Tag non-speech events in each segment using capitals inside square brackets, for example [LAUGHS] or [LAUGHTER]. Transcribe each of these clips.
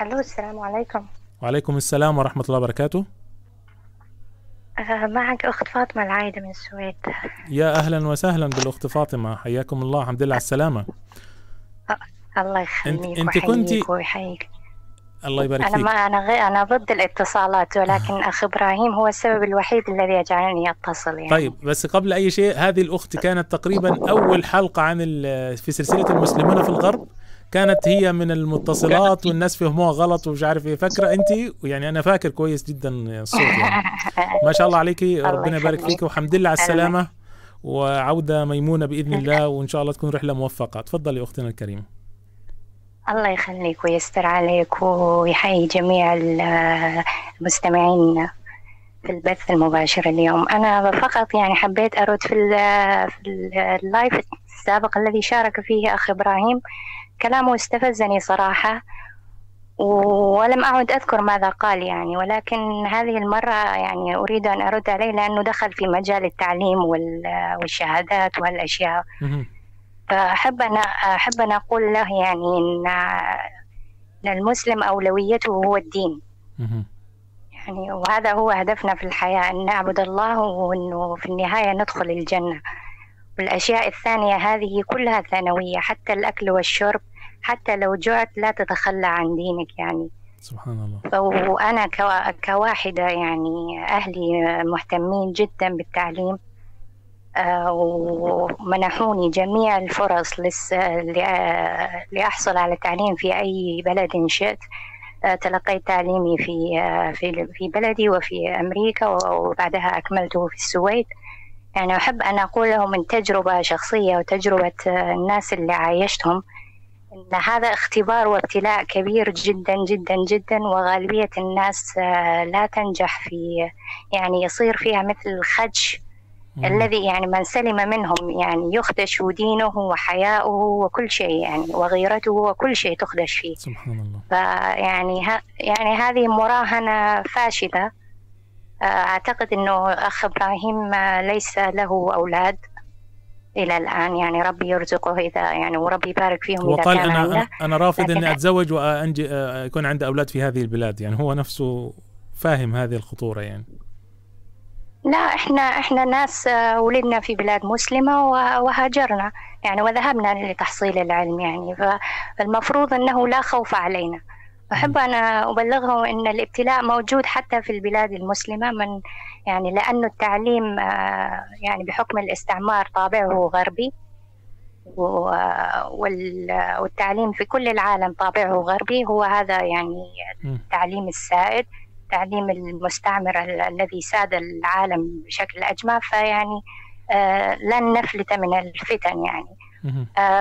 ألو السلام عليكم. وعليكم السلام ورحمة الله وبركاته. آه، معك أخت فاطمة العايدة من السويد. يا أهلا وسهلا بالأخت فاطمة. حياكم الله الحمد لله على السلامة. الله يخليك أنت كنتي ويحييك الله يبارك فيك ما أنا غير أنا ضد الاتصالات ولكن أخ إبراهيم هو السبب الوحيد الذي يجعلني أتصل يعني. طيب بس قبل أي شيء هذه الأخت كانت تقريبا أول حلقة عن في سلسلة المسلمون في الغرب؟ كانت هي من المتصلات والناس فهموها غلط ومش عارف إيه. فاكرة أنت؟ يعني أنا فاكر كويس جدا الصوت يعني. [LAUGHS] ما شاء الله عليكي. ربنا يبارك. فيك والحمد لله على السلامة. وعودة ميمونة بإذن [LAUGHS] الله وإن شاء الله تكون رحلة موفقة. تفضلي أختنا الكريمة. الله يخليك ويستر عليك ويحيي جميع ال- المستمعين في البث المباشر اليوم. أنا فقط يعني حبيت أرد في ال- في ال- اللايف السابق الذي شارك فيه أخ إبراهيم كلامه استفزني صراحة ولم أعد أذكر ماذا قال يعني ولكن هذه المرة يعني أريد أن أرد عليه لأنه دخل في مجال التعليم وال- والشهادات والأشياء مهم. فأحب أن أحب أن أقول له يعني إن المسلم أولويته هو الدين. يعني وهذا هو هدفنا في الحياة أن نعبد الله وأنه في النهاية ندخل الجنة والأشياء الثانية هذه كلها ثانوية حتى الأكل والشرب حتى لو جعت لا تتخلى عن دينك يعني. سبحان الله. وأنا كوا- كواحدة يعني أهلي مهتمين جدا بالتعليم آه، ومنحوني جميع الفرص لأحصل على التعليم في أي بلد شئت. آه، تلقيت تعليمي في آه، في في بلدي وفي أمريكا وبعدها أكملته في السويد. يعني أحب أن أقول لهم من تجربة شخصية وتجربة آه، الناس اللي عايشتهم إن هذا اختبار وابتلاء كبير جدا جدا جدا وغالبية الناس آه، لا تنجح في يعني يصير فيها مثل الخدش. الذي يعني من سلم منهم يعني يخدش دينه وحياؤه وكل شيء يعني وغيرته وكل شيء تخدش فيه سبحان الله فيعني ها يعني هذه مراهنة فاشلة أعتقد أنه أخ إبراهيم ليس له أولاد إلى الآن. يعني ربي يرزقه إذا يعني وربي يبارك فيهم هو إذا قال كان أنا عنده. أنا أنا رافض إني أتزوج وانجي آه، يكون عندي أولاد في هذه البلاد. يعني هو نفسه فاهم هذه الخطورة يعني. لا إحنا إحنا ناس آه، ولدنا في بلاد مسلمة و- وهاجرنا. يعني وذهبنا لتحصيل العلم يعني. فالمفروض إنه لا خوف علينا. أحب أن أبلغهم أن الابتلاء موجود حتى في البلاد المسلمة من يعني لأن التعليم آه، يعني بحكم الاستعمار طابعه غربي والتعليم في كل العالم طابعه غربي. هو هذا يعني. التعليم السائد التعليم المستعمر ال- الذي ساد العالم بشكل أجمع. فيعني آه، لن نفلت من الفتن يعني.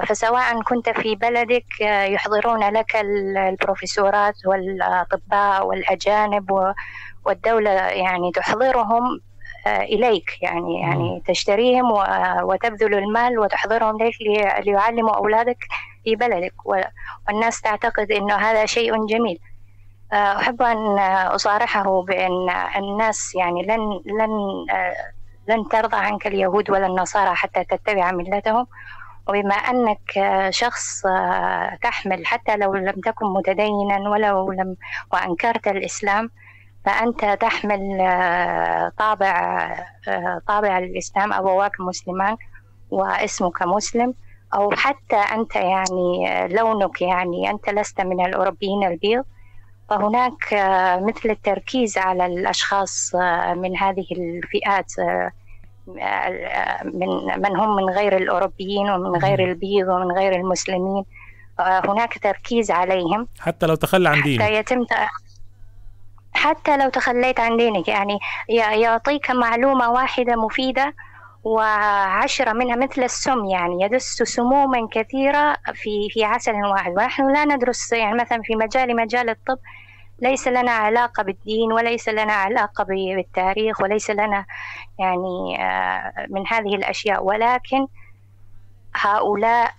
فسواء كنت في بلدك آه، يحضرون لك ال- البروفيسورات والأطباء والأجانب والدولة يعني تحضرهم آه، إليك يعني يعني تشتريهم وتبذل المال وتحضرهم لك لي- ليعلموا أولادك في بلدك. والناس تعتقد أنه هذا شيء جميل. آه، أحب أن أصارحه بأن الناس يعني لن لن آه، لن ترضى عنك اليهود ولا النصارى حتى تتبع ملتهم. وبما أنك آه، شخص آه، تحمل حتى لو لم تكن متدينا ولو لم وأنكرت الإسلام فأنت تحمل آه، طابع طابع الإسلام أبواك مسلمان واسمك مسلم أو حتى أنت يعني لونك يعني أنت لست من الأوروبيين البيض. فهناك مثل التركيز على الأشخاص من هذه الفئات من من هم من غير الأوروبيين ومن غير البيض ومن غير المسلمين. آه، هناك تركيز عليهم. حتى لو تخلى عن دينه حتى يتم حتى لو تخليت عن دينك. يعني يعطيك معلومة واحدة مفيدة وعشرة منها مثل السم. يعني يدس سموما كثيرة في في عسل واحد. ونحن لا ندرس يعني مثلا في مجال مجال الطب ليس لنا علاقة بالدين وليس لنا علاقة بالتاريخ وليس لنا يعني آه، من هذه الأشياء. ولكن هؤلاء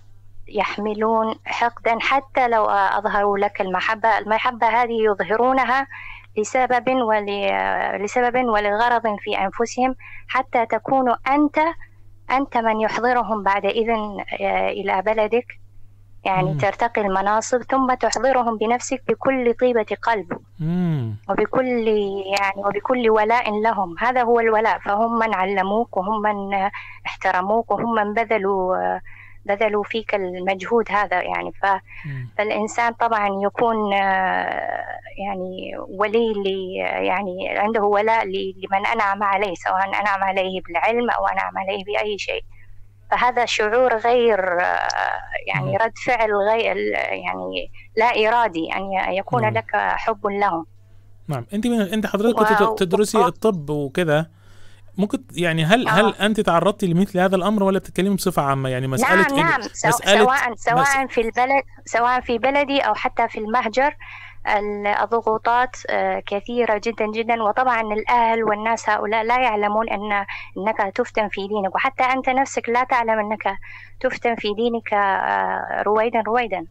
يحملون حقدا حتى لو أظهروا لك المحبة. المحبة هذه يظهرونها لسبب ول... لسبب ولغرض في أنفسهم حتى تكون أنت أنت من يحضرهم بعد إذن آه، إلى بلدك. يعني مم. ترتقي المناصب ثم تحضرهم بنفسك بكل طيبة قلب مم. وبكل يعني وبكل ولاء لهم هذا هو الولاء فهم من علموك وهم من احترموك وهم من بذلوا بذلوا فيك المجهود هذا يعني ف. فالإنسان طبعا يكون يعني ولي ل يعني عنده ولاء لمن أنعم عليه سواء أنعم عليه بالعلم أو أنعم عليه بأي شيء فهذا شعور غير آه، يعني مم. رد فعل غير يعني لا إرادي أن ي- يكون نعم. لك حب لهم. نعم. أنت من أنت حضرتك كنت و- تدرسي و- الطب وكذا. ممكن يعني هل آه. هل أنت تعرضتي لمثل هذا الأمر ولا بتتكلمي بصفة عامة؟ يعني مسألة نعم. نعم مسألة سواء سواء في البلد سواء في بلدي أو حتى في المهجر ال- الضغوطات آه، كثيرة جدا جدا. وطبعا الأهل والناس هؤلاء لا يعلمون أن أنك تفتن في دينك. وحتى أنت نفسك لا تعلم أنك تفتن في دينك آه، رويدا رويدا.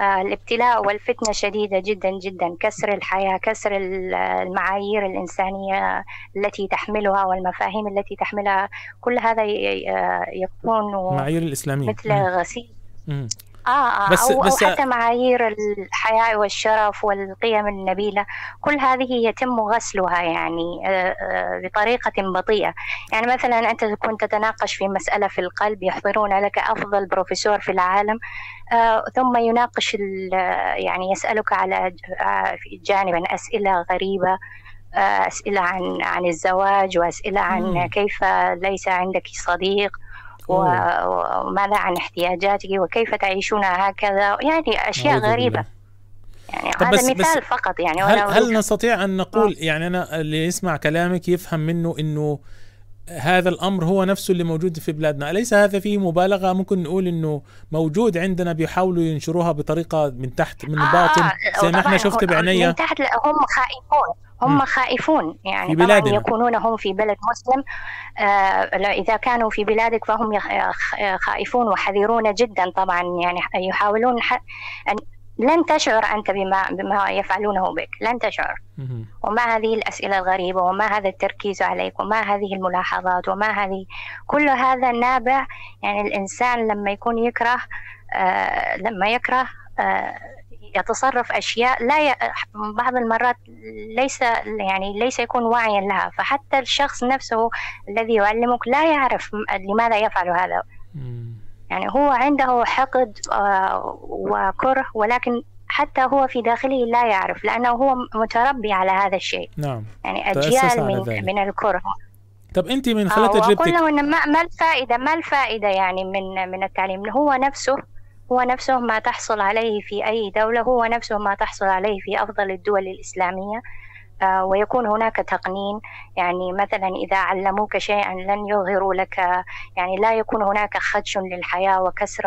آه، الابتلاء والفتنة شديدة جدا جدا. كسر الحياة كسر ال- المعايير الإنسانية التي تحملها والمفاهيم التي تحملها. كل هذا يكون المعايير الإسلامية. مثل. غسيل. آه آه بس- أو, بس- أو حتى معايير الحياة والشرف والقيم النبيلة كل هذه يتم غسلها يعني آه، آه، بطريقة بطيئة يعني مثلا أنت تكون تتناقش في مسألة في القلب يحضرون لك أفضل بروفيسور في العالم ثم يناقش ال- يعني يسألك على جانبا أسئلة غريبة أسئلة عن عن الزواج وأسئلة عن. كيف ليس عندك صديق. وماذا عن احتياجاتك وكيف تعيشون هكذا؟ يعني أشياء غريبة. بالله. يعني طب هذا بس- مثال بس فقط يعني هل هل نستطيع أن نقول يعني أنا اللي يسمع كلامك يفهم منه إنه هذا الأمر هو نفسه اللي موجود في بلادنا. أليس هذا فيه مبالغة؟ ممكن نقول إنه موجود عندنا بيحاولوا ينشروها بطريقة من تحت من الباطن زي ما إحنا شفت بعينيا. من تحت لا، هم خائفون. هم خائفون. يعني في طبعا. يكونون هم في بلد مسلم. آه لا، إذا كانوا في بلادك فهم خائفون وحذرون جدا طبعا. يعني يحاولون أن لن تشعر أنت بما بما يفعلونه بك. لن تشعر. وما هذه الأسئلة الغريبة وما هذا التركيز عليك وما هذه الملاحظات وما هذه كل هذا نابع. يعني الإنسان لما يكون يكره آه لما يكره آه يتصرف أشياء لا ي... بعض المرات ليس يعني ليس يكون واعيا لها. فحتى الشخص نفسه الذي يعلمك لا يعرف لماذا يفعل هذا. يعني هو عنده حقد آه، وكره ولكن حتى هو في داخله لا يعرف لأنه هو متربي على هذا الشيء. نعم. يعني أجيال من, ذلك. من الكره. طب أنت من آه، خلال تجربتك له إن ما, ما الفائدة ما الفائدة يعني من من التعليم؟ هو نفسه هو نفسه ما تحصل عليه في أي دولة هو نفسه ما تحصل عليه في أفضل الدول الإسلامية. آه، ويكون هناك تقنين يعني مثلا إذا علموك شيئا لن يظهروا لك يعني لا يكون هناك خدش للحياة وكسر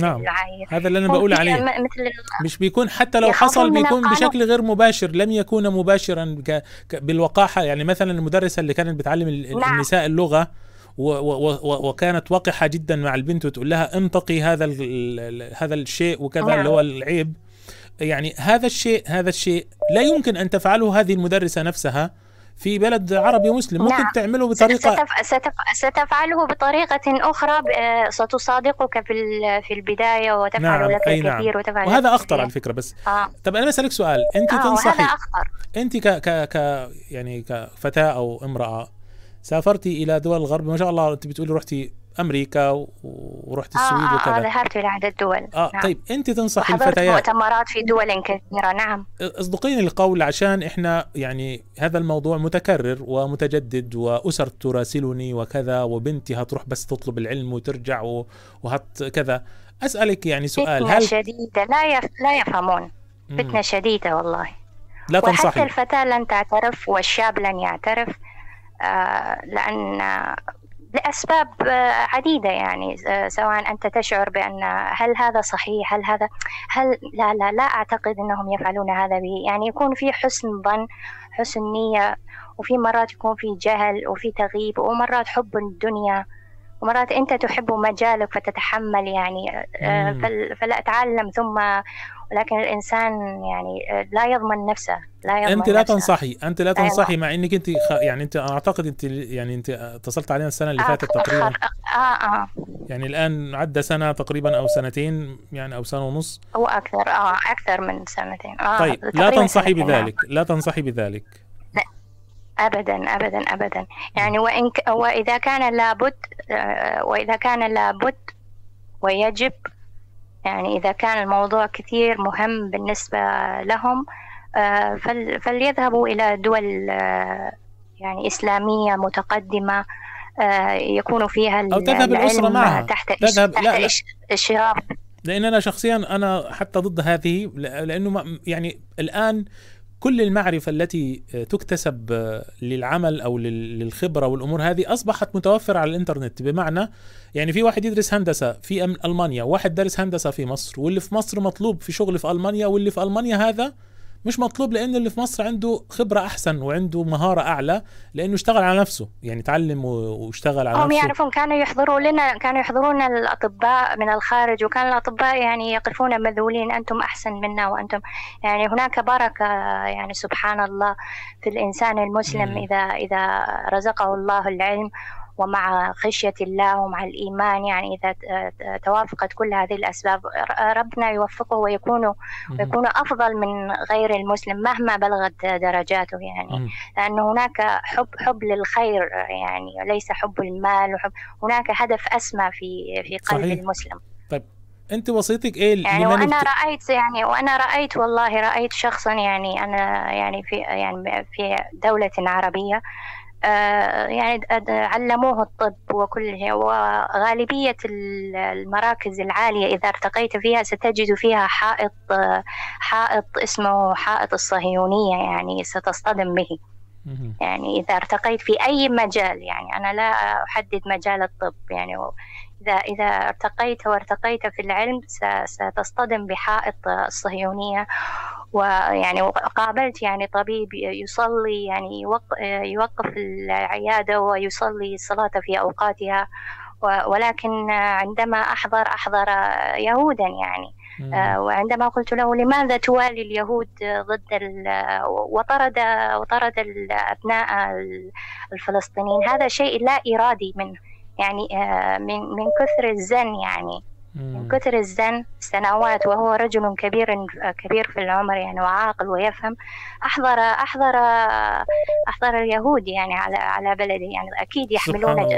نعم. للعاير هذا اللي أنا بقول عليه مثل مش بيكون حتى لو حصل بيكون. بشكل غير مباشر لم يكون مباشرا ك... ك... بالوقاحة يعني مثلا المدرسة اللي كانت بتعلم نعم. النساء اللغة و... و... وكانت وقحه جدا مع البنت وتقول لها انطقي هذا. ال... هذا الشيء وكذا نعم. اللي هو العيب يعني هذا الشيء هذا الشيء لا يمكن أن تفعله هذه المدرسة نفسها في بلد عربي مسلم ممكن نعم. تعمله بطريقة ستف... ستف... ستفعله بطريقة أخرى ب... آه، ستصادقك في ال... في البداية وتفعل نعم، لك أي نعم. الكثير وتفعل وهذا أخطر على. فكرة بس آه. طب أنا بسالك سؤال أنت آه تنصحي أخطر أنت ك ك ك يعني كفتاة أو امرأة سافرتي إلى دول الغرب ما شاء الله أنت بتقولي رحتي أمريكا و- ورحتي السويد آه, آه, آه وكذا ذهبت إلى عدة دول. آه نعم. طيب أنت تنصحي الفتيات مؤتمرات في دول كثيرة نعم. اصدقيني القول عشان إحنا يعني هذا الموضوع متكرر ومتجدد وأسر تراسلني وكذا وبنتي هتروح بس تطلب العلم وترجع وهت كذا. أسألك يعني سؤال فتنة هل شديدة. لا يف... لا يفهمون. مم. فتنة شديدة والله. لا وحتى تنصحي الفتاة لن تعترف والشاب لن يعترف آه لأن آه، لأسباب آه، عديدة يعني آه، سواء أنت تشعر بأن هل هذا صحيح هل هذا هل لا لا لا أعتقد أنهم يفعلون هذا به. يعني يكون في حسن ظن حسن نية وفي مرات يكون في جهل وفي تغيب ومرات حب الدنيا ومرات أنت تحب مجالك فتتحمل يعني آه، فلا أتعلم ثم لكن الإنسان يعني لا يضمن نفسه لا يضمن أنت لا نفسه. تنصحي أنت لا تنصحي مع إنك أنت خ... يعني أنت أعتقد أنت يعني أنت اتصلت علينا السنة اللي فاتت تقريبا. آه آه. يعني الآن عدى سنة تقريبا أو سنتين يعني أو سنة ونص. هو أكثر آه أكثر من سنتين. آه طيب لا تنصحي بذلك لا تنصحي بذلك. لا ابدا ابدا ابدا. يعني وإن ك... وإذا كان لابد آه وإذا كان لابد ويجب يعني إذا كان الموضوع كثير مهم بالنسبة لهم فل فليذهبوا إلى دول يعني إسلامية متقدمة يكون فيها أو تذهب الأسرة معها. تحت تذهب تحت لا لأن أنا شخصيا أنا حتى ضد هذه لأنه يعني الآن كل المعرفة التي تكتسب للعمل أو للخبرة والأمور هذه أصبحت متوفرة على الإنترنت. بمعنى يعني في واحد يدرس هندسة في ألمانيا واحد درس هندسة في مصر واللي في مصر مطلوب في شغل في ألمانيا واللي في ألمانيا هذا مش مطلوب لأنه اللي في مصر عنده خبرة أحسن وعنده مهارة أعلى لأنه اشتغل على نفسه يعني تعلم واشتغل على هم نفسه يعرفون كانوا يحضروا لنا كانوا يحضرون الأطباء من الخارج وكان الأطباء يعني يقفون مذهولين أنتم أحسن منا وأنتم يعني هناك بركة يعني سبحان الله في الإنسان المسلم مم. إذا إذا رزقه الله العلم ومع خشية الله ومع الإيمان يعني إذا توافقت كل هذه الأسباب ربنا يوفقه ويكون ويكون أفضل من غير المسلم مهما بلغت درجاته يعني. لأن هناك حب حب للخير يعني ليس حب المال وحب هناك هدف أسمى في في قلب صحيح. المسلم أنت وصيتك إيه يعني وأنا بت- رأيت يعني وأنا رأيت والله رأيت شخصا يعني أنا يعني في يعني في دولة عربية يعني د- علموه الطب وكل وغالبية ال- المراكز العالية إذا ارتقيت فيها ستجد فيها حائط آه، حائط اسمه حائط الصهيونية يعني ستصطدم به. يعني إذا ارتقيت في أي مجال يعني أنا لا أحدد مجال الطب يعني إذا إذا ارتقيت وارتقيت في العلم ستصطدم بحائط الصهيونية ويعني قابلت يعني طبيب يصلي يعني يوق- يوقف العيادة ويصلي الصلاة في أوقاتها. ولكن عندما أحضر أحضر يهودا يعني. آه، وعندما قلت له لماذا توالي اليهود ضد وطرد وطرد الأبناء الفلسطينيين؟ هذا شيء لا إرادي منه. يعني آه، من من كثر الزن يعني. من. كثر الزن سنوات وهو رجل كبير كبير في العمر يعني وعاقل ويفهم أحضر أحضر أحضر اليهود يعني على على بلده يعني أكيد يحملون.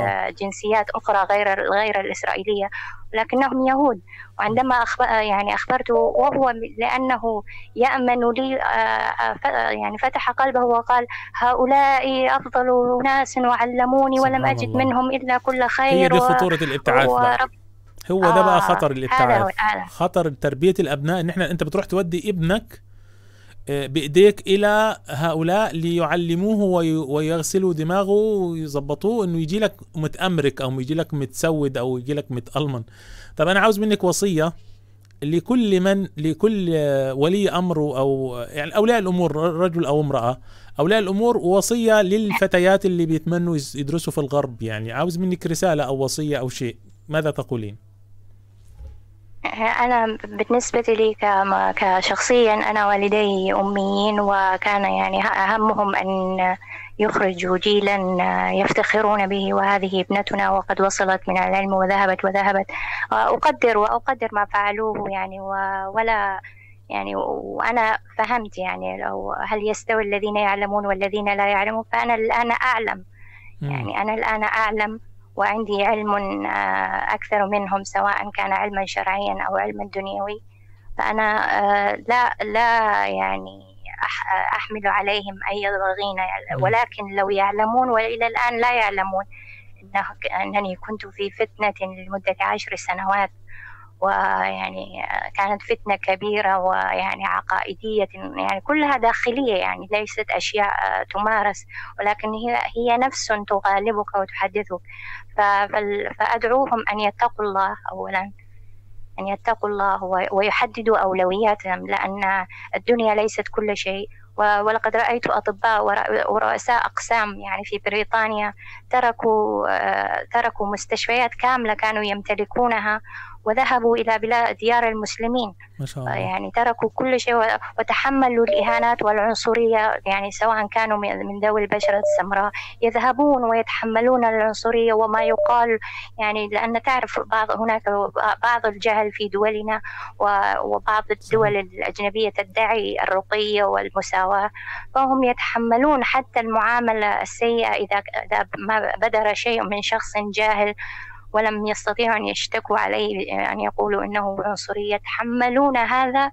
جنسيات أخرى غير غير الإسرائيلية لكنهم يهود وعندما أخبر يعني أخبرته وهو لأنه يأمن لي آه، يعني فتح قلبه وقال هؤلاء أفضل ناس وعلموني ولم أجد الله. منهم إلا كل هي خير دي و- خطورة الابتعاث ورب هو ده بقى آه، خطر هذا خطر تربية الأبناء إن إحنا أنت بتروح تودي ابنك آه، بإيديك إلى هؤلاء ليعلموه وي- ويغسلوا دماغه ويظبطوه إنه يجي لك متأمرك أو يجي لك متسود أو يجي لك متألمن. طب أنا عاوز منك وصية لكل من لكل ولي أمر أو يعني أولياء الأمور رجل أو امرأة أولياء الأمور وصية للفتيات اللي بيتمنوا يدرسوا في الغرب. يعني عاوز منك رسالة أو وصية أو شيء ماذا تقولين؟ أنا بالنسبة لي كشخصيا أنا والدي أميين وكان يعني أهمهم أن يخرجوا جيلا يفتخرون به وهذه ابنتنا وقد وصلت من العلم وذهبت وذهبت أقدر وأقدر ما فعلوه يعني ولا يعني وأنا فهمت يعني لو هل يستوي الذين يعلمون والذين لا يعلمون فأنا الآن أعلم. يعني أنا الآن أعلم وعندي علم آه، أكثر منهم سواء كان علما شرعيا أو علما دنيوي. فأنا آه، لا لا يعني أح- أحمل عليهم أي ضغينة. ولكن لو يعلمون وإلى الآن لا يعلمون أنني كنت في فتنة لمدة عشر سنوات. ويعني آه، كانت فتنة كبيرة ويعني عقائدية يعني كلها داخلية يعني ليست أشياء تمارس ولكن هي هي نفس تغالبك وتحدثك. فأدعوهم أن يتقوا الله أولا أن يتقوا الله ويحددوا أولوياتهم لأن الدنيا ليست كل شيء. ولقد رأيت أطباء ورؤساء أقسام يعني في بريطانيا تركوا آه، تركوا مستشفيات كاملة كانوا يمتلكونها. وذهبوا إلى بلاد ديار المسلمين. ما شاء الله. يعني تركوا كل شيء وتحملوا الإهانات والعنصرية يعني سواء كانوا من ذوي البشرة السمراء يذهبون ويتحملون العنصرية وما يقال. يعني لأن تعرف بعض هناك بعض الجهل في دولنا وبعض الدول الأجنبية تدعي الرقي والمساواة. فهم يتحملون حتى المعاملة السيئة إذا ما بدر شيء من شخص جاهل. ولم يستطيعوا أن يشتكوا عليه أن يقولوا أنه عنصري يتحملون هذا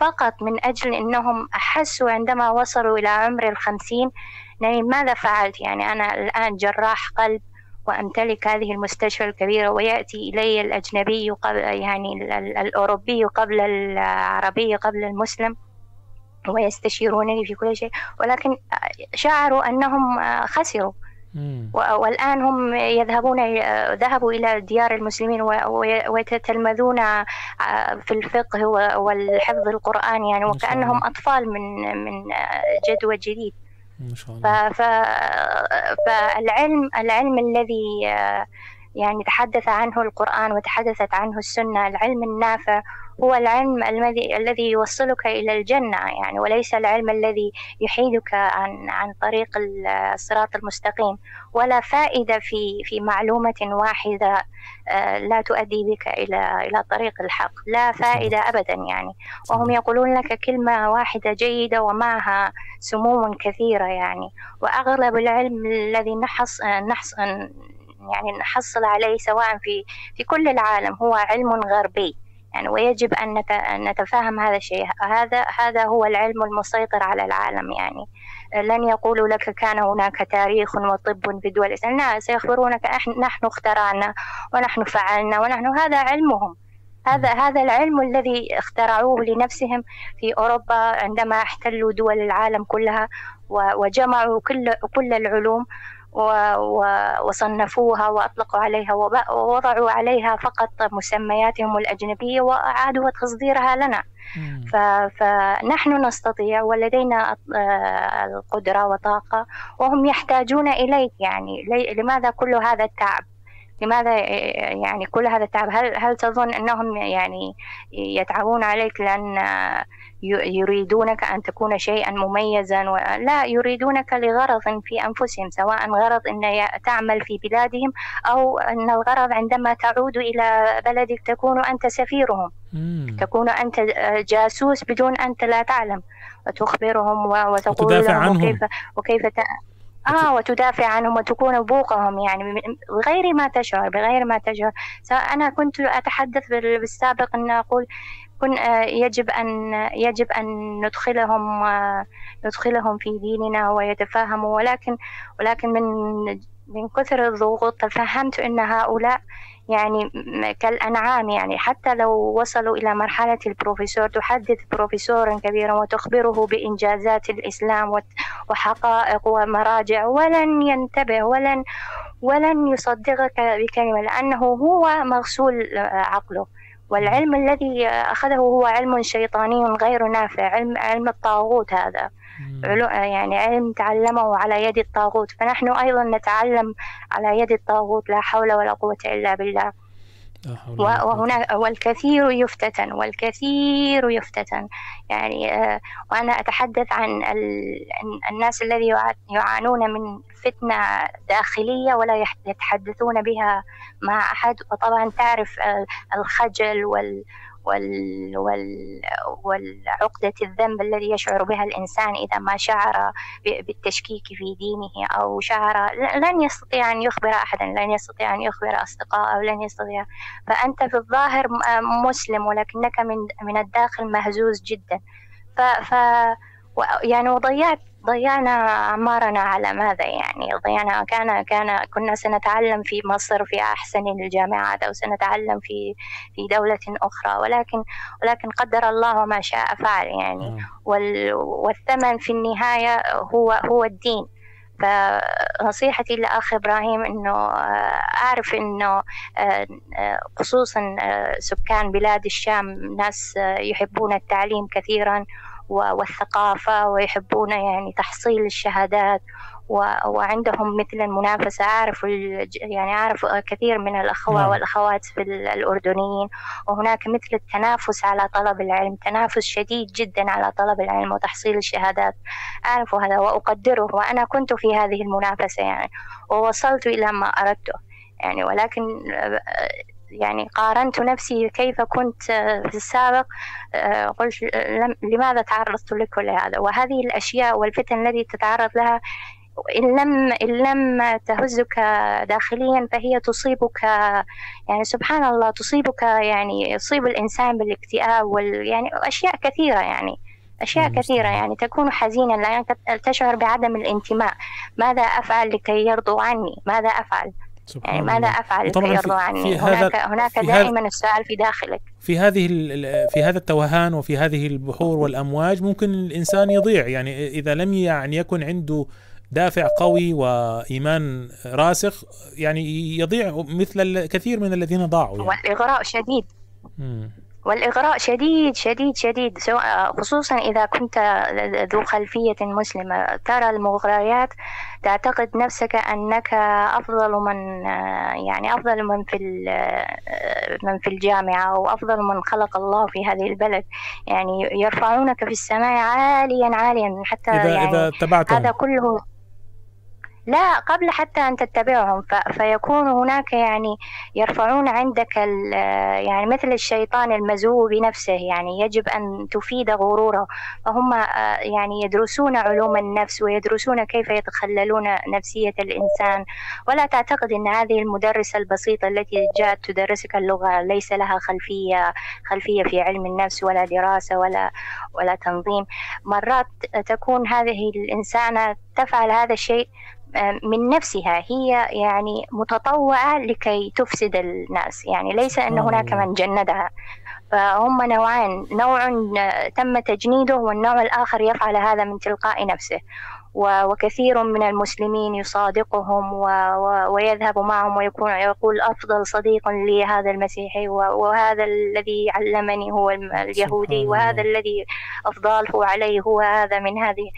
فقط من أجل أنهم أحسوا عندما وصلوا إلى عمر الخمسين. يعني ماذا فعلت؟ يعني أنا الآن جراح قلب وأمتلك هذه المستشفى الكبيرة ويأتي إلي الأجنبي قبل يعني الأوروبي قبل العربي قبل المسلم ويستشيرونني في كل شيء. ولكن شعروا أنهم خسروا. والآن هم يذهبون ذهبوا إلى ديار المسلمين ويتتلمذون في الفقه والحفظ القرآن يعني وكأنهم أطفال من من جدوى جديد. ما شاء الله. فالعلم العلم الذي يعني تحدث عنه القرآن وتحدثت عنه السنة العلم النافع هو العلم الذي الذي يوصلك إلى الجنة يعني وليس العلم الذي يحيدك عن عن طريق الصراط المستقيم. ولا فائدة في في معلومة واحدة آه، لا تؤدي بك إلى إلى طريق الحق. لا فائدة أبدا يعني. وهم يقولون لك كلمة واحدة جيدة ومعها سموم كثيرة يعني. وأغلب العلم الذي نحص نحص يعني نحصل عليه سواء في في كل العالم هو علم غربي. يعني ويجب أن نتفهم هذا الشيء. هذا هذا هو العلم المسيطر على العالم يعني. لن يقولوا لك كان هناك تاريخ وطب في دول لا سيخبرونك نحن اخترعنا ونحن فعلنا ونحن هذا علمهم. هذا هذا العلم الذي اخترعوه لنفسهم في أوروبا عندما احتلوا دول العالم كلها. وجمعوا كل كل العلوم وصنفوها وأطلقوا عليها ووضعوا عليها فقط مسمياتهم الأجنبية وأعادوا تصديرها لنا. فنحن نستطيع ولدينا آه، القدرة وطاقة وهم يحتاجون إليك يعني. لماذا كل هذا التعب؟ لماذا آه، يعني كل هذا التعب؟ هل هل تظن أنهم يعني يتعبون عليك لأن يريدونك أن تكون شيئا مميزا لا يريدونك لغرض في أنفسهم سواء غرض أن تعمل في بلادهم أو أن الغرض عندما تعود إلى بلدك تكون أنت سفيرهم. تكون أنت جاسوس بدون أنت لا تعلم. وتخبرهم وتقول لهم عنهم. وكيف وكيف آه وتدافع عنهم وتكون بوقهم يعني بغير ما تشعر بغير ما تشعر. أنا كنت أتحدث بالسابق أن أقول كن آه، يجب أن يجب أن ندخلهم آه، ندخلهم في ديننا ويتفاهموا. ولكن ولكن من من كثر الضغوط تفهمت أن هؤلاء يعني كالأنعام يعني. حتى لو وصلوا إلى مرحلة البروفيسور تحدث بروفيسورا كبيرا وتخبره بإنجازات الإسلام وحقائق ومراجع ولن ينتبه ولن ولن يصدقك بكلمة لأنه هو مغسول عقله. والعلم الذي أخذه هو علم شيطاني غير نافع علم علم الطاغوت هذا. يعني علم تعلمه على يد الطاغوت. فنحن أيضا نتعلم على يد الطاغوت لا حول ولا قوة إلا بالله. وهنا والكثير يفتتن والكثير يفتتن. يعني آه، وأنا أتحدث عن الناس الذي يعانون من فتنة داخلية ولا يتحدثون بها مع أحد. وطبعا تعرف الخجل وال وال وال والعقدة الذنب الذي يشعر بها الإنسان إذا ما شعر بالتشكيك في دينه أو شعر لن يستطيع أن يخبر أحدا لن يستطيع أن يخبر أصدقائه لن يستطيع. فأنت في الظاهر مسلم ولكنك من من الداخل مهزوز جدا. ف, ف يعني وضيعت ضيعنا أعمارنا على ماذا يعني؟ ضيعنا كان كان كنا سنتعلم في مصر في أحسن الجامعات أو سنتعلم في في دولة أخرى ولكن ولكن قدر الله ما شاء فعل يعني. والثمن في النهاية هو هو الدين. فنصيحتي لأخ إبراهيم أنه آه، أعرف أنه آه، آه، خصوصا سكان بلاد الشام ناس يحبون التعليم كثيرا. والثقافة ويحبون يعني تحصيل الشهادات وعندهم مثل المنافسة أعرف يعني أعرف كثير من الأخوة نعم. والأخوات في الأردنيين وهناك مثل التنافس على طلب العلم تنافس شديد جدا على طلب العلم وتحصيل الشهادات أعرف هذا وأقدره وأنا كنت في هذه المنافسة يعني ووصلت إلى ما أردته يعني ولكن يعني قارنت نفسي كيف كنت في السابق قلت لماذا تعرضت لكل هذا؟ وهذه الأشياء والفتن التي تتعرض لها إن لم إن لم تهزك داخليا فهي تصيبك يعني سبحان الله تصيبك يعني يصيب الإنسان بالاكتئاب وال يعني أشياء كثيرة يعني أشياء كثيرة يعني تكون حزينا لأنك تشعر بعدم الانتماء. ماذا أفعل لكي يرضوا عني؟ ماذا أفعل؟ يعني ماذا أفعل يرضوا عني في هناك هذا هناك في دائما السؤال في داخلك. في هذه في هذا التوهان وفي هذه البحور [LAUGHS] والأمواج ممكن الإنسان يضيع. يعني إذا لم يعني يكن عنده دافع قوي وإيمان راسخ يعني يضيع مثل الكثير من الذين ضاعوا يعني. والإغراء شديد. والإغراء شديد شديد شديد خصوصا إذا كنت ذو خلفية مسلمة. ترى المغريات تعتقد نفسك أنك أفضل من يعني أفضل من في من في الجامعة وأفضل من خلق الله في هذه البلد. يعني يرفعونك في السماء عاليا عاليا حتى إذا يعني إذا هذا كله لا قبل حتى أن تتبعهم فيكون هناك يعني يرفعون عندك يعني مثل الشيطان المزوو بنفسه يعني يجب أن تفيد غروره فهم آه، يعني يدرسون علوم النفس ويدرسون كيف يتخللون نفسية الإنسان. ولا تعتقد أن هذه المدرسة البسيطة التي جاءت تدرسك اللغة ليس لها خلفية خلفية في علم النفس ولا دراسة ولا ولا تنظيم؟ مرات تكون هذه الإنسانة تفعل هذا الشيء من نفسها هي يعني متطوعة لكي تفسد الناس. يعني ليس أن هناك من جندها. فهم نوعان. نوع تم تجنيده والنوع الآخر يفعل هذا من تلقاء نفسه. وكثير من المسلمين يصادقهم ويذهب معهم ويكون يقول أفضل صديق لي هذا المسيحي وهذا الذي علمني هو اليهودي وهذا الذي أفضاله علي هو هذا من هذه.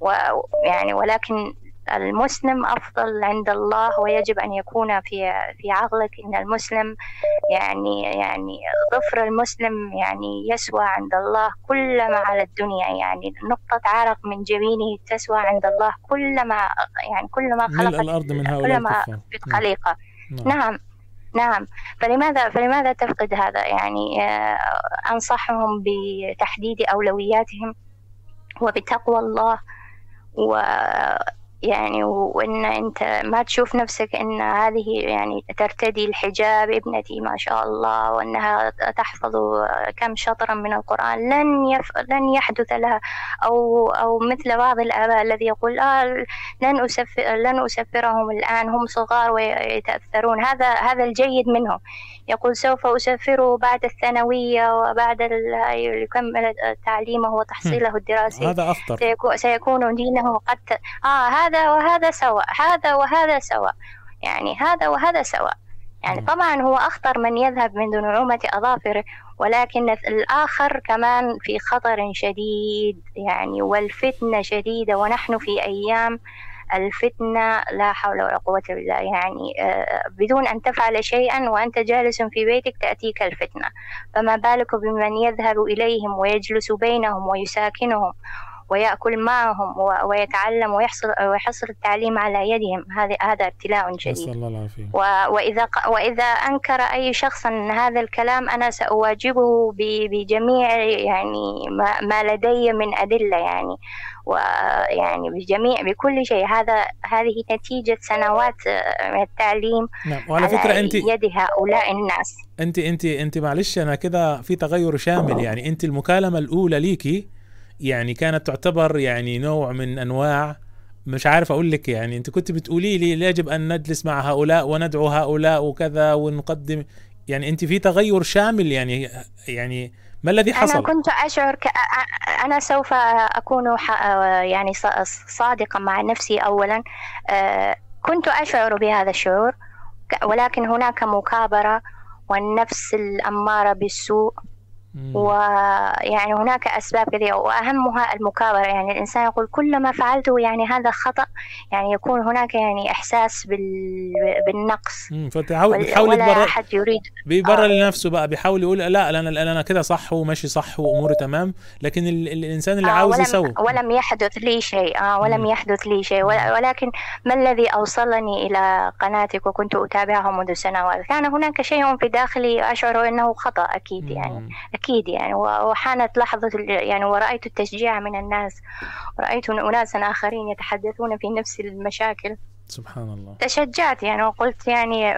ويعني ولكن المسلم أفضل عند الله ويجب أن يكون في في عقلك أن المسلم يعني يعني ظفر المسلم يعني يسوى عند الله كل ما على الدنيا يعني. نقطة عرق من جبينه تسوى عند الله كل ما يعني كل ما خلق الأرض من هؤلاء كل ما الخليقة. نعم. نعم. نعم. فلماذا فلماذا تفقد هذا يعني؟ آه، أنصحهم بتحديد أولوياتهم وبتقوى الله و يعني وإن أنت ما تشوف نفسك إن هذه يعني ترتدي الحجاب ابنتي ما شاء الله وأنها تحفظ كم شطرا من القرآن لن يف... لن يحدث لها أو أو مثل بعض الآباء الذي يقول آه لن أسفر لن أسفرهم الآن هم صغار ويتأثرون. هذا هذا الجيد منهم. يقول سوف أسفره بعد الثانوية وبعد يكمل تعليمه وتحصيله الدراسي. هذا أخطر. سيكون دينه قد آه هذا وهذا سواء هذا وهذا سواء يعني هذا وهذا سواء. يعني طبعا هو أخطر من يذهب من نعومة أظافره ولكن الآخر كمان في خطر شديد يعني والفتنة شديدة. ونحن في أيام الفتنة لا حول ولا قوة إلا بالله يعني آه، بدون أن تفعل شيئا وأنت جالس في بيتك تأتيك الفتنة. فما بالك بمن يذهب إليهم ويجلس بينهم ويساكنهم؟ ويأكل معهم ويتعلم ويحصل ويحصل التعليم على يدهم. هذا هذا ابتلاء شديد الله العافية. وإذا وإذا أنكر أي شخص هذا الكلام أنا سأواجبه بجميع يعني ما لدي من أدلة يعني. ويعني بجميع بكل شيء. هذا هذه نتيجة سنوات من التعليم نعم. وعلى فكرة أنت يد هؤلاء الناس. أنت أنت أنت معلش أنا كده في تغير شامل يعني. أنت المكالمة الأولى ليكي يعني كانت تعتبر يعني نوع من أنواع مش عارف أقول لك يعني أنت كنت بتقولي لي يجب أن نجلس مع هؤلاء وندعو هؤلاء وكذا ونقدم. يعني أنت في تغير شامل يعني يعني ما الذي حصل؟ أنا كنت أشعر ك... أنا سوف أكون ح... يعني صادقا مع نفسي أولا. كنت أشعر بهذا الشعور ولكن هناك مكابرة والنفس الأمارة بالسوء. ويعني هناك أسباب كثيرة وأهمها المكابرة. يعني الإنسان يقول كل ما فعلته يعني هذا خطأ يعني يكون هناك يعني إحساس بال... بالنقص. فتحاول بيحاول ولا أحد يريد. بيبرر آه. لنفسه بقى بيحاول يقول لا أنا أنا كده صح وماشي صح وأموري تمام. لكن ال... الإنسان اللي آه عاوز يسوي. ولم يحدث لي شيء. آه ولم مم. يحدث لي شيء. ولكن ما الذي أوصلني إلى قناتك وكنت أتابعها منذ سنوات؟ كان هناك شيء في داخلي أشعر أنه خطأ أكيد يعني. أكيد يعني وحانت لحظة يعني ورأيت التشجيع من الناس ورأيت أناسا آخرين يتحدثون في نفس المشاكل. سبحان الله. تشجعت يعني وقلت يعني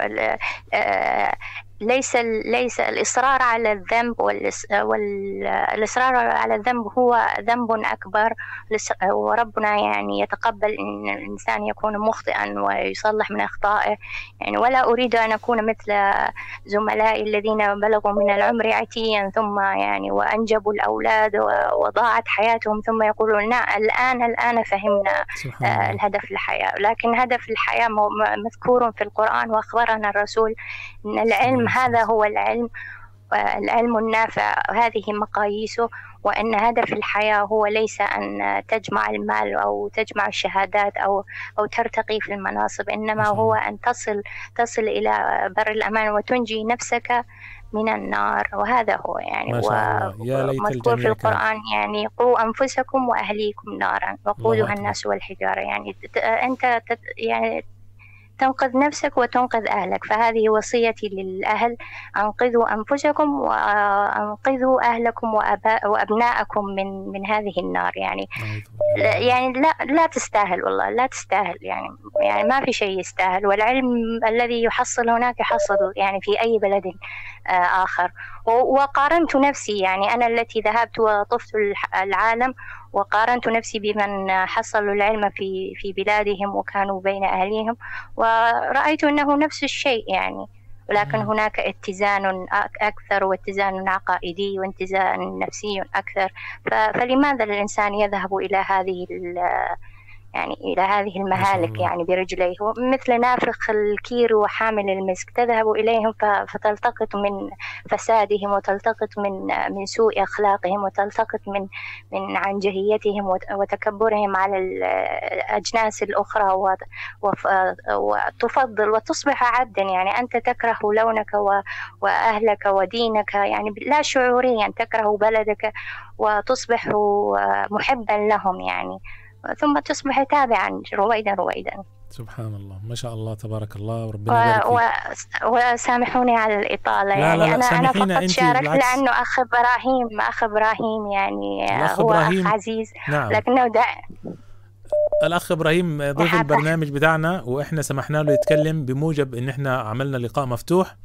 آه، ليس ليس الإصرار على الذنب والإصرار على الذنب هو ذنب أكبر. وربنا يعني يتقبل أن الإنسان يكون مخطئا ويصلح من أخطائه. يعني ولا أريد أن أكون مثل زملائي الذين بلغوا من العمر عتيا ثم يعني وأنجبوا الأولاد وضاعت حياتهم ثم يقولون الآن الآن فهمنا الهدف الحياة لكن هدف الحياة مذكور في القرآن وأخبرنا الرسول أن العلم هذا هو العلم العلم النافع هذه مقاييسه وأن هدف الحياة هو ليس أن تجمع المال أو تجمع الشهادات أو أو ترتقي في المناصب إنما هو أن تصل تصل إلى بر الأمان وتنجي نفسك من النار. وهذا هو يعني ما شاء الله. يا ليت مذكور في القرآن يعني قوا أنفسكم وأهليكم نارا. وقودها الناس والحجارة. يعني أنت يعني تنقذ نفسك وتنقذ أهلك. فهذه وصيتي للأهل. أنقذوا أنفسكم وأنقذوا أهلكم وأبناءكم من من هذه النار. يعني يعني لا لا تستاهل والله لا تستاهل. يعني يعني ما في شيء يستاهل. والعلم الذي يحصل هناك يحصل يعني في أي بلد آه، آخر. وقارنت نفسي. يعني أنا التي ذهبت وطفت العالم وقارنت نفسي بمن حصلوا العلم في في بلادهم وكانوا بين أهليهم ورأيت أنه نفس الشيء يعني. ولكن هناك اتزان أكثر واتزان عقائدي واتزان نفسي أكثر. فلماذا الإنسان يذهب إلى هذه يعني إلى هذه المهالك يعني برجليه. مثل نافخ الكير وحامل المسك. تذهب إليهم فتلتقط من فسادهم وتلتقط من من سوء أخلاقهم وتلتقط من من عنجهيتهم وتكبرهم على الأجناس الأخرى وتفضل وتصبح عبدا. يعني أنت تكره لونك وأهلك ودينك يعني لا شعوريا. تكره بلدك وتصبح محبا لهم يعني. ثم تصبح تابعا رويدا رويدا. سبحان الله ما شاء الله تبارك الله وربنا يبارك و... و... وسامحوني على الإطالة لا يعني لا لا أنا أنا فقط شاركت لأنه أخ إبراهيم أخ إبراهيم يعني هو إبراهيم. أخ عزيز. نعم. لكنه دا... الأخ إبراهيم ضيف البرنامج بتاعنا وإحنا سمحنا له يتكلم بموجب إن إحنا عملنا لقاء مفتوح.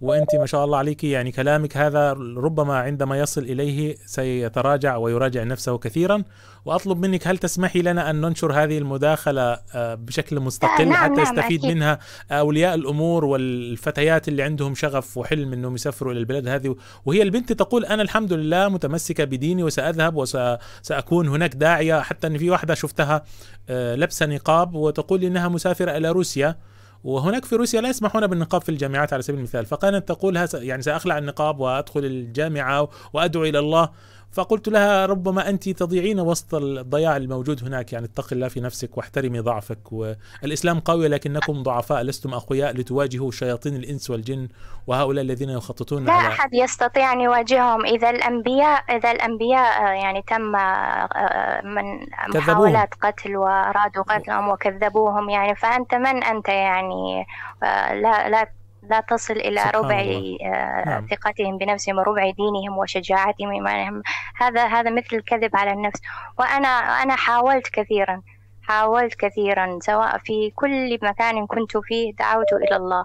وأنت ما شاء الله عليك يعني كلامك هذا ربما عندما يصل إليه سيتراجع ويراجع نفسه كثيرا. وأطلب منك هل تسمحي لنا أن ننشر هذه المداخلة آه، بشكل مستقل نعم حتى نعم يستفيد. منها أولياء الأمور والفتيات اللي عندهم شغف وحلم إنهم يسافروا إلى البلاد هذه؟ وهي البنت تقول أنا الحمد لله متمسكة بديني وسأذهب وساكون هناك داعية حتى إن في واحدة شفتها آه، لابسه نقاب وتقول إنها مسافرة إلى روسيا. وهناك في روسيا لا يسمحون بالنقاب في الجامعات على سبيل المثال فكانت تقول يعني سأخلع النقاب وأدخل الجامعة وأدعو إلى الله. فقلت لها ربما أنت تضيعين وسط الضياع الموجود هناك يعني اتق الله في نفسك واحترمي ضعفك. والإسلام قوي لكنكم ضعفاء لستم أقوياء لتواجهوا شياطين الإنس والجن وهؤلاء الذين يخططون لا على أحد يستطيع أن يواجههم. إذا الأنبياء إذا الأنبياء يعني تم آه، من محاولات قتل وأرادوا قتلهم وكذبوهم يعني فأنت من أنت يعني؟ آه، لا لا لا تصل إلى ربع آه، نعم. ثقتهم بنفسهم وربع دينهم وشجاعتهم وإيمانهم. هذا هذا مثل الكذب على النفس. وأنا أنا حاولت كثيرا حاولت كثيرا سواء في كل مكان كنت فيه دعوت إلى الله.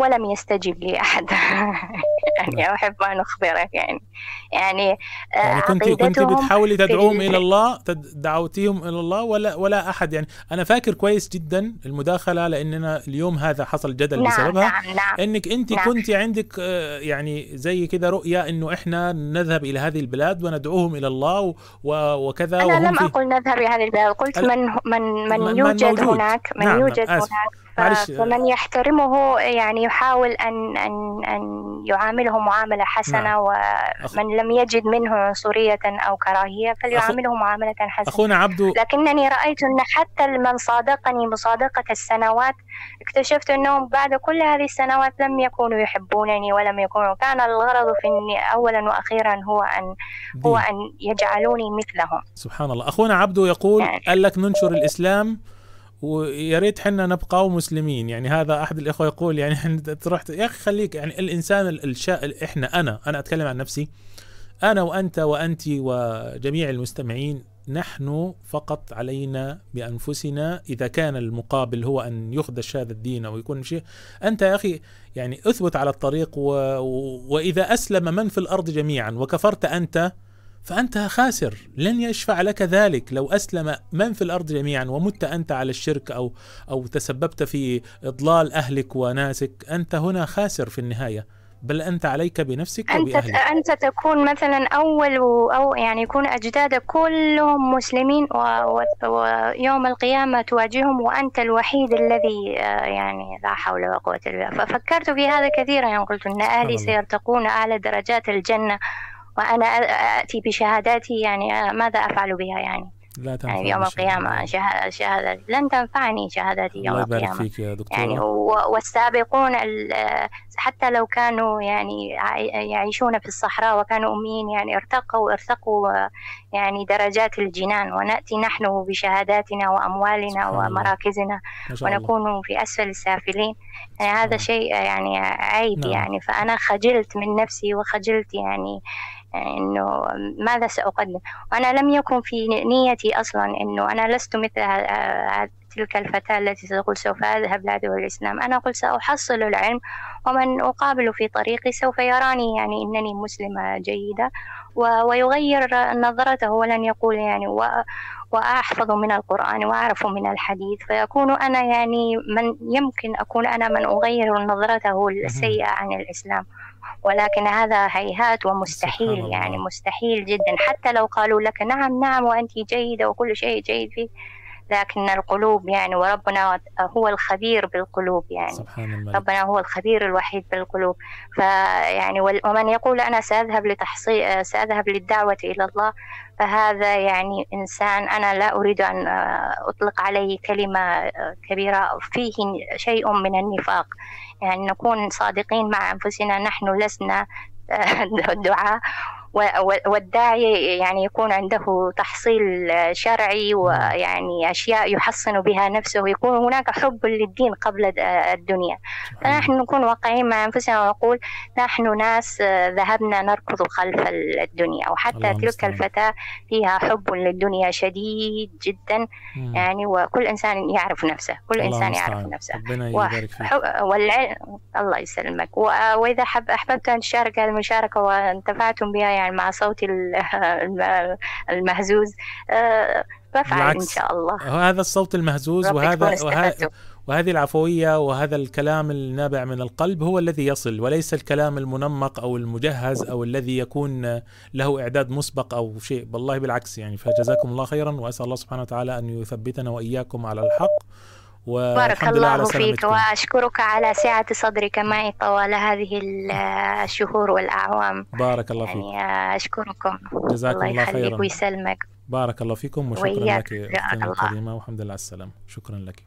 ولم يستجب لي أحد. [LAUGHS] يعني نعم. أحب أن أخبرك يعني يعني, آه، يعني كنت كنت بتحاولي تدعوهم إلى الله دعوتيهم إلى الله ولا ولا أحد. يعني أنا فاكر كويس جدا المداخلة لأننا اليوم هذا حصل جدل نعم بسببها. نعم نعم. إنك أنت نعم. كنت عندك آه، يعني زي كذا رؤية إنه إحنا نذهب إلى هذه البلاد وندعوهم إلى الله وكذا أنا لم أقل نذهب إلى هذه البلاد قلت من من من, من يوجد من هناك من نعم يوجد هناك. فمن يحترمه يعني يحاول أن أن أن فليعامله معاملة حسنة نعم. ومن لم يجد منه عنصرية أو كراهية فليعامله معاملة حسنة أخونا عبدو لكنني رأيت أن حتى من صادقني مصادقة السنوات اكتشفت أنهم بعد كل هذه السنوات لم يكونوا يحبونني ولم يكونوا كان الغرض في أني أولا وأخيرا هو أن هو دين. أن يجعلوني مثلهم سبحان الله أخونا عبدو يقول يعني. قال لك ننشر الإسلام ويا ريت حنا نبقى مسلمين يعني هذا أحد الإخوة يقول يعني [LAUGHS] تروح يا أخي خليك يعني الإنسان الشاء إحنا أنا أنا أتكلم عن نفسي أنا وأنت وأنت وجميع المستمعين نحن فقط علينا بأنفسنا إذا كان المقابل هو أن يخدش هذا الدين أو يكون شيء أنت يا أخي يعني اثبت على الطريق. و... وإذا أسلم من في الأرض جميعا وكفرت أنت فأنت خاسر. لن يشفع لك ذلك. لو أسلم من في الأرض جميعا ومت أنت على الشرك أو أو تسببت في إضلال أهلك وناسك أنت هنا خاسر في النهاية. بل أنت عليك بنفسك أنت وبأهلك. أنت تكون مثلا أول أو يعني يكون أجدادك كلهم مسلمين ويوم القيامة تواجههم وأنت الوحيد الذي آه، يعني لا حول ولا قوة إلا بالله. ففكرت في هذا كثيرا. يعني قلت أن أهلي. سيرتقون أعلى درجات الجنة. وأنا أتي بشهاداتي يعني آه، ماذا أفعل بها يعني؟ لا تنفع يعني يوم. القيامة شهادة, شهادة لن تنفعني شهاداتي يوم الله يبارك القيامة. فيك يا دكتور يعني والسابقون ال- حتى لو كانوا يعني يعيشون في الصحراء وكانوا أميين يعني ارتقوا ارتقوا يعني درجات الجنان. ونأتي نحن بشهاداتنا وأموالنا. ومراكزنا ونكون في أسفل السافلين. يعني هذا شيء يعني عيب نعم. يعني. فأنا خجلت من نفسي وخجلت يعني إنه ماذا سأقدم؟ وأنا لم يكن في نيتي أصلا إنه أنا لست مثل تلك الفتاة التي تقول سوف أذهب لعدو الإسلام. أنا قلت سأحصل العلم ومن أقابل في طريقي سوف يراني يعني أنني مسلمة جيدة ويغير نظرته ولن يقول يعني و وأحفظ من القرآن وأعرف من الحديث. فيكون أنا يعني من يمكن أكون أنا من أغير نظرته السيئة عن الإسلام. ولكن هذا هيهات ومستحيل الله. يعني مستحيل جدا. حتى لو قالوا لك نعم نعم وأنت جيدة وكل شيء جيد فيك لكن القلوب يعني وربنا هو الخبير بالقلوب يعني. سبحان الملك. ربنا هو الخبير الوحيد بالقلوب. فيعني ومن يقول أنا سأذهب لتحصيل سأذهب للدعوة إلى الله فهذا يعني إنسان أنا لا أريد أن أطلق عليه كلمة كبيرة. فيه شيء من النفاق. يعني نكون صادقين مع أنفسنا نحن لسنا [LAUGHS] دعاء. و- و- والداعي يعني يكون عنده تحصيل شرعي ويعني أشياء يحصن بها نفسه ويكون هناك حب للدين قبل الدنيا. فنحن نكون واقعيين مع أنفسنا ونقول نحن ناس ذهبنا نركض خلف الدنيا وحتى تلك. الفتاة فيها حب للدنيا شديد جدا. يعني وكل إنسان يعرف نفسه كل إنسان يعرف. نفسه والعلم الله يسلمك وإذا حب أحببت أن تشارك هذه المشاركة وأنتفعتم بها يعني مع صوتي ال- [LAUGHS] الم- المهزوز آه، بفعل إن بالعكس. شاء الله هذا الصوت المهزوز وهذا. وهذه العفوية وهذا الكلام النابع من القلب هو الذي يصل وليس الكلام المنمق أو المجهز أو الذي يكون له إعداد مسبق أو شيء والله بالعكس يعني فجزاكم الله خيرا وأسأل الله سبحانه وتعالى أن يثبتنا وإياكم على الحق بارك الله فيك وأشكرك على سعة صدرك معي طوال هذه ال- الشهور والأعوام. بارك الله فيك. يعني أشكركم. جزاكم الله الله خيرا. ويسلمك. بارك الله فيكم وشكرا. لك أختنا الله. الكريمة والحمد لله على السلامة. شكرا لك.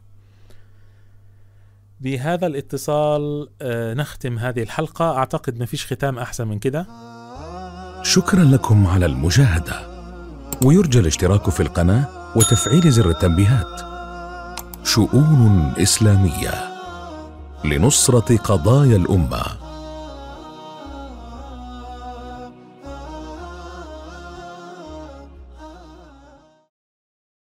بهذا الاتصال آه، نختم هذه الحلقة. أعتقد ما فيش ختام أحسن من كده. شكرا لكم على المشاهدة ويرجى الاشتراك في القناة وتفعيل زر التنبيهات. شؤون إسلامية لنصرة قضايا الأمة.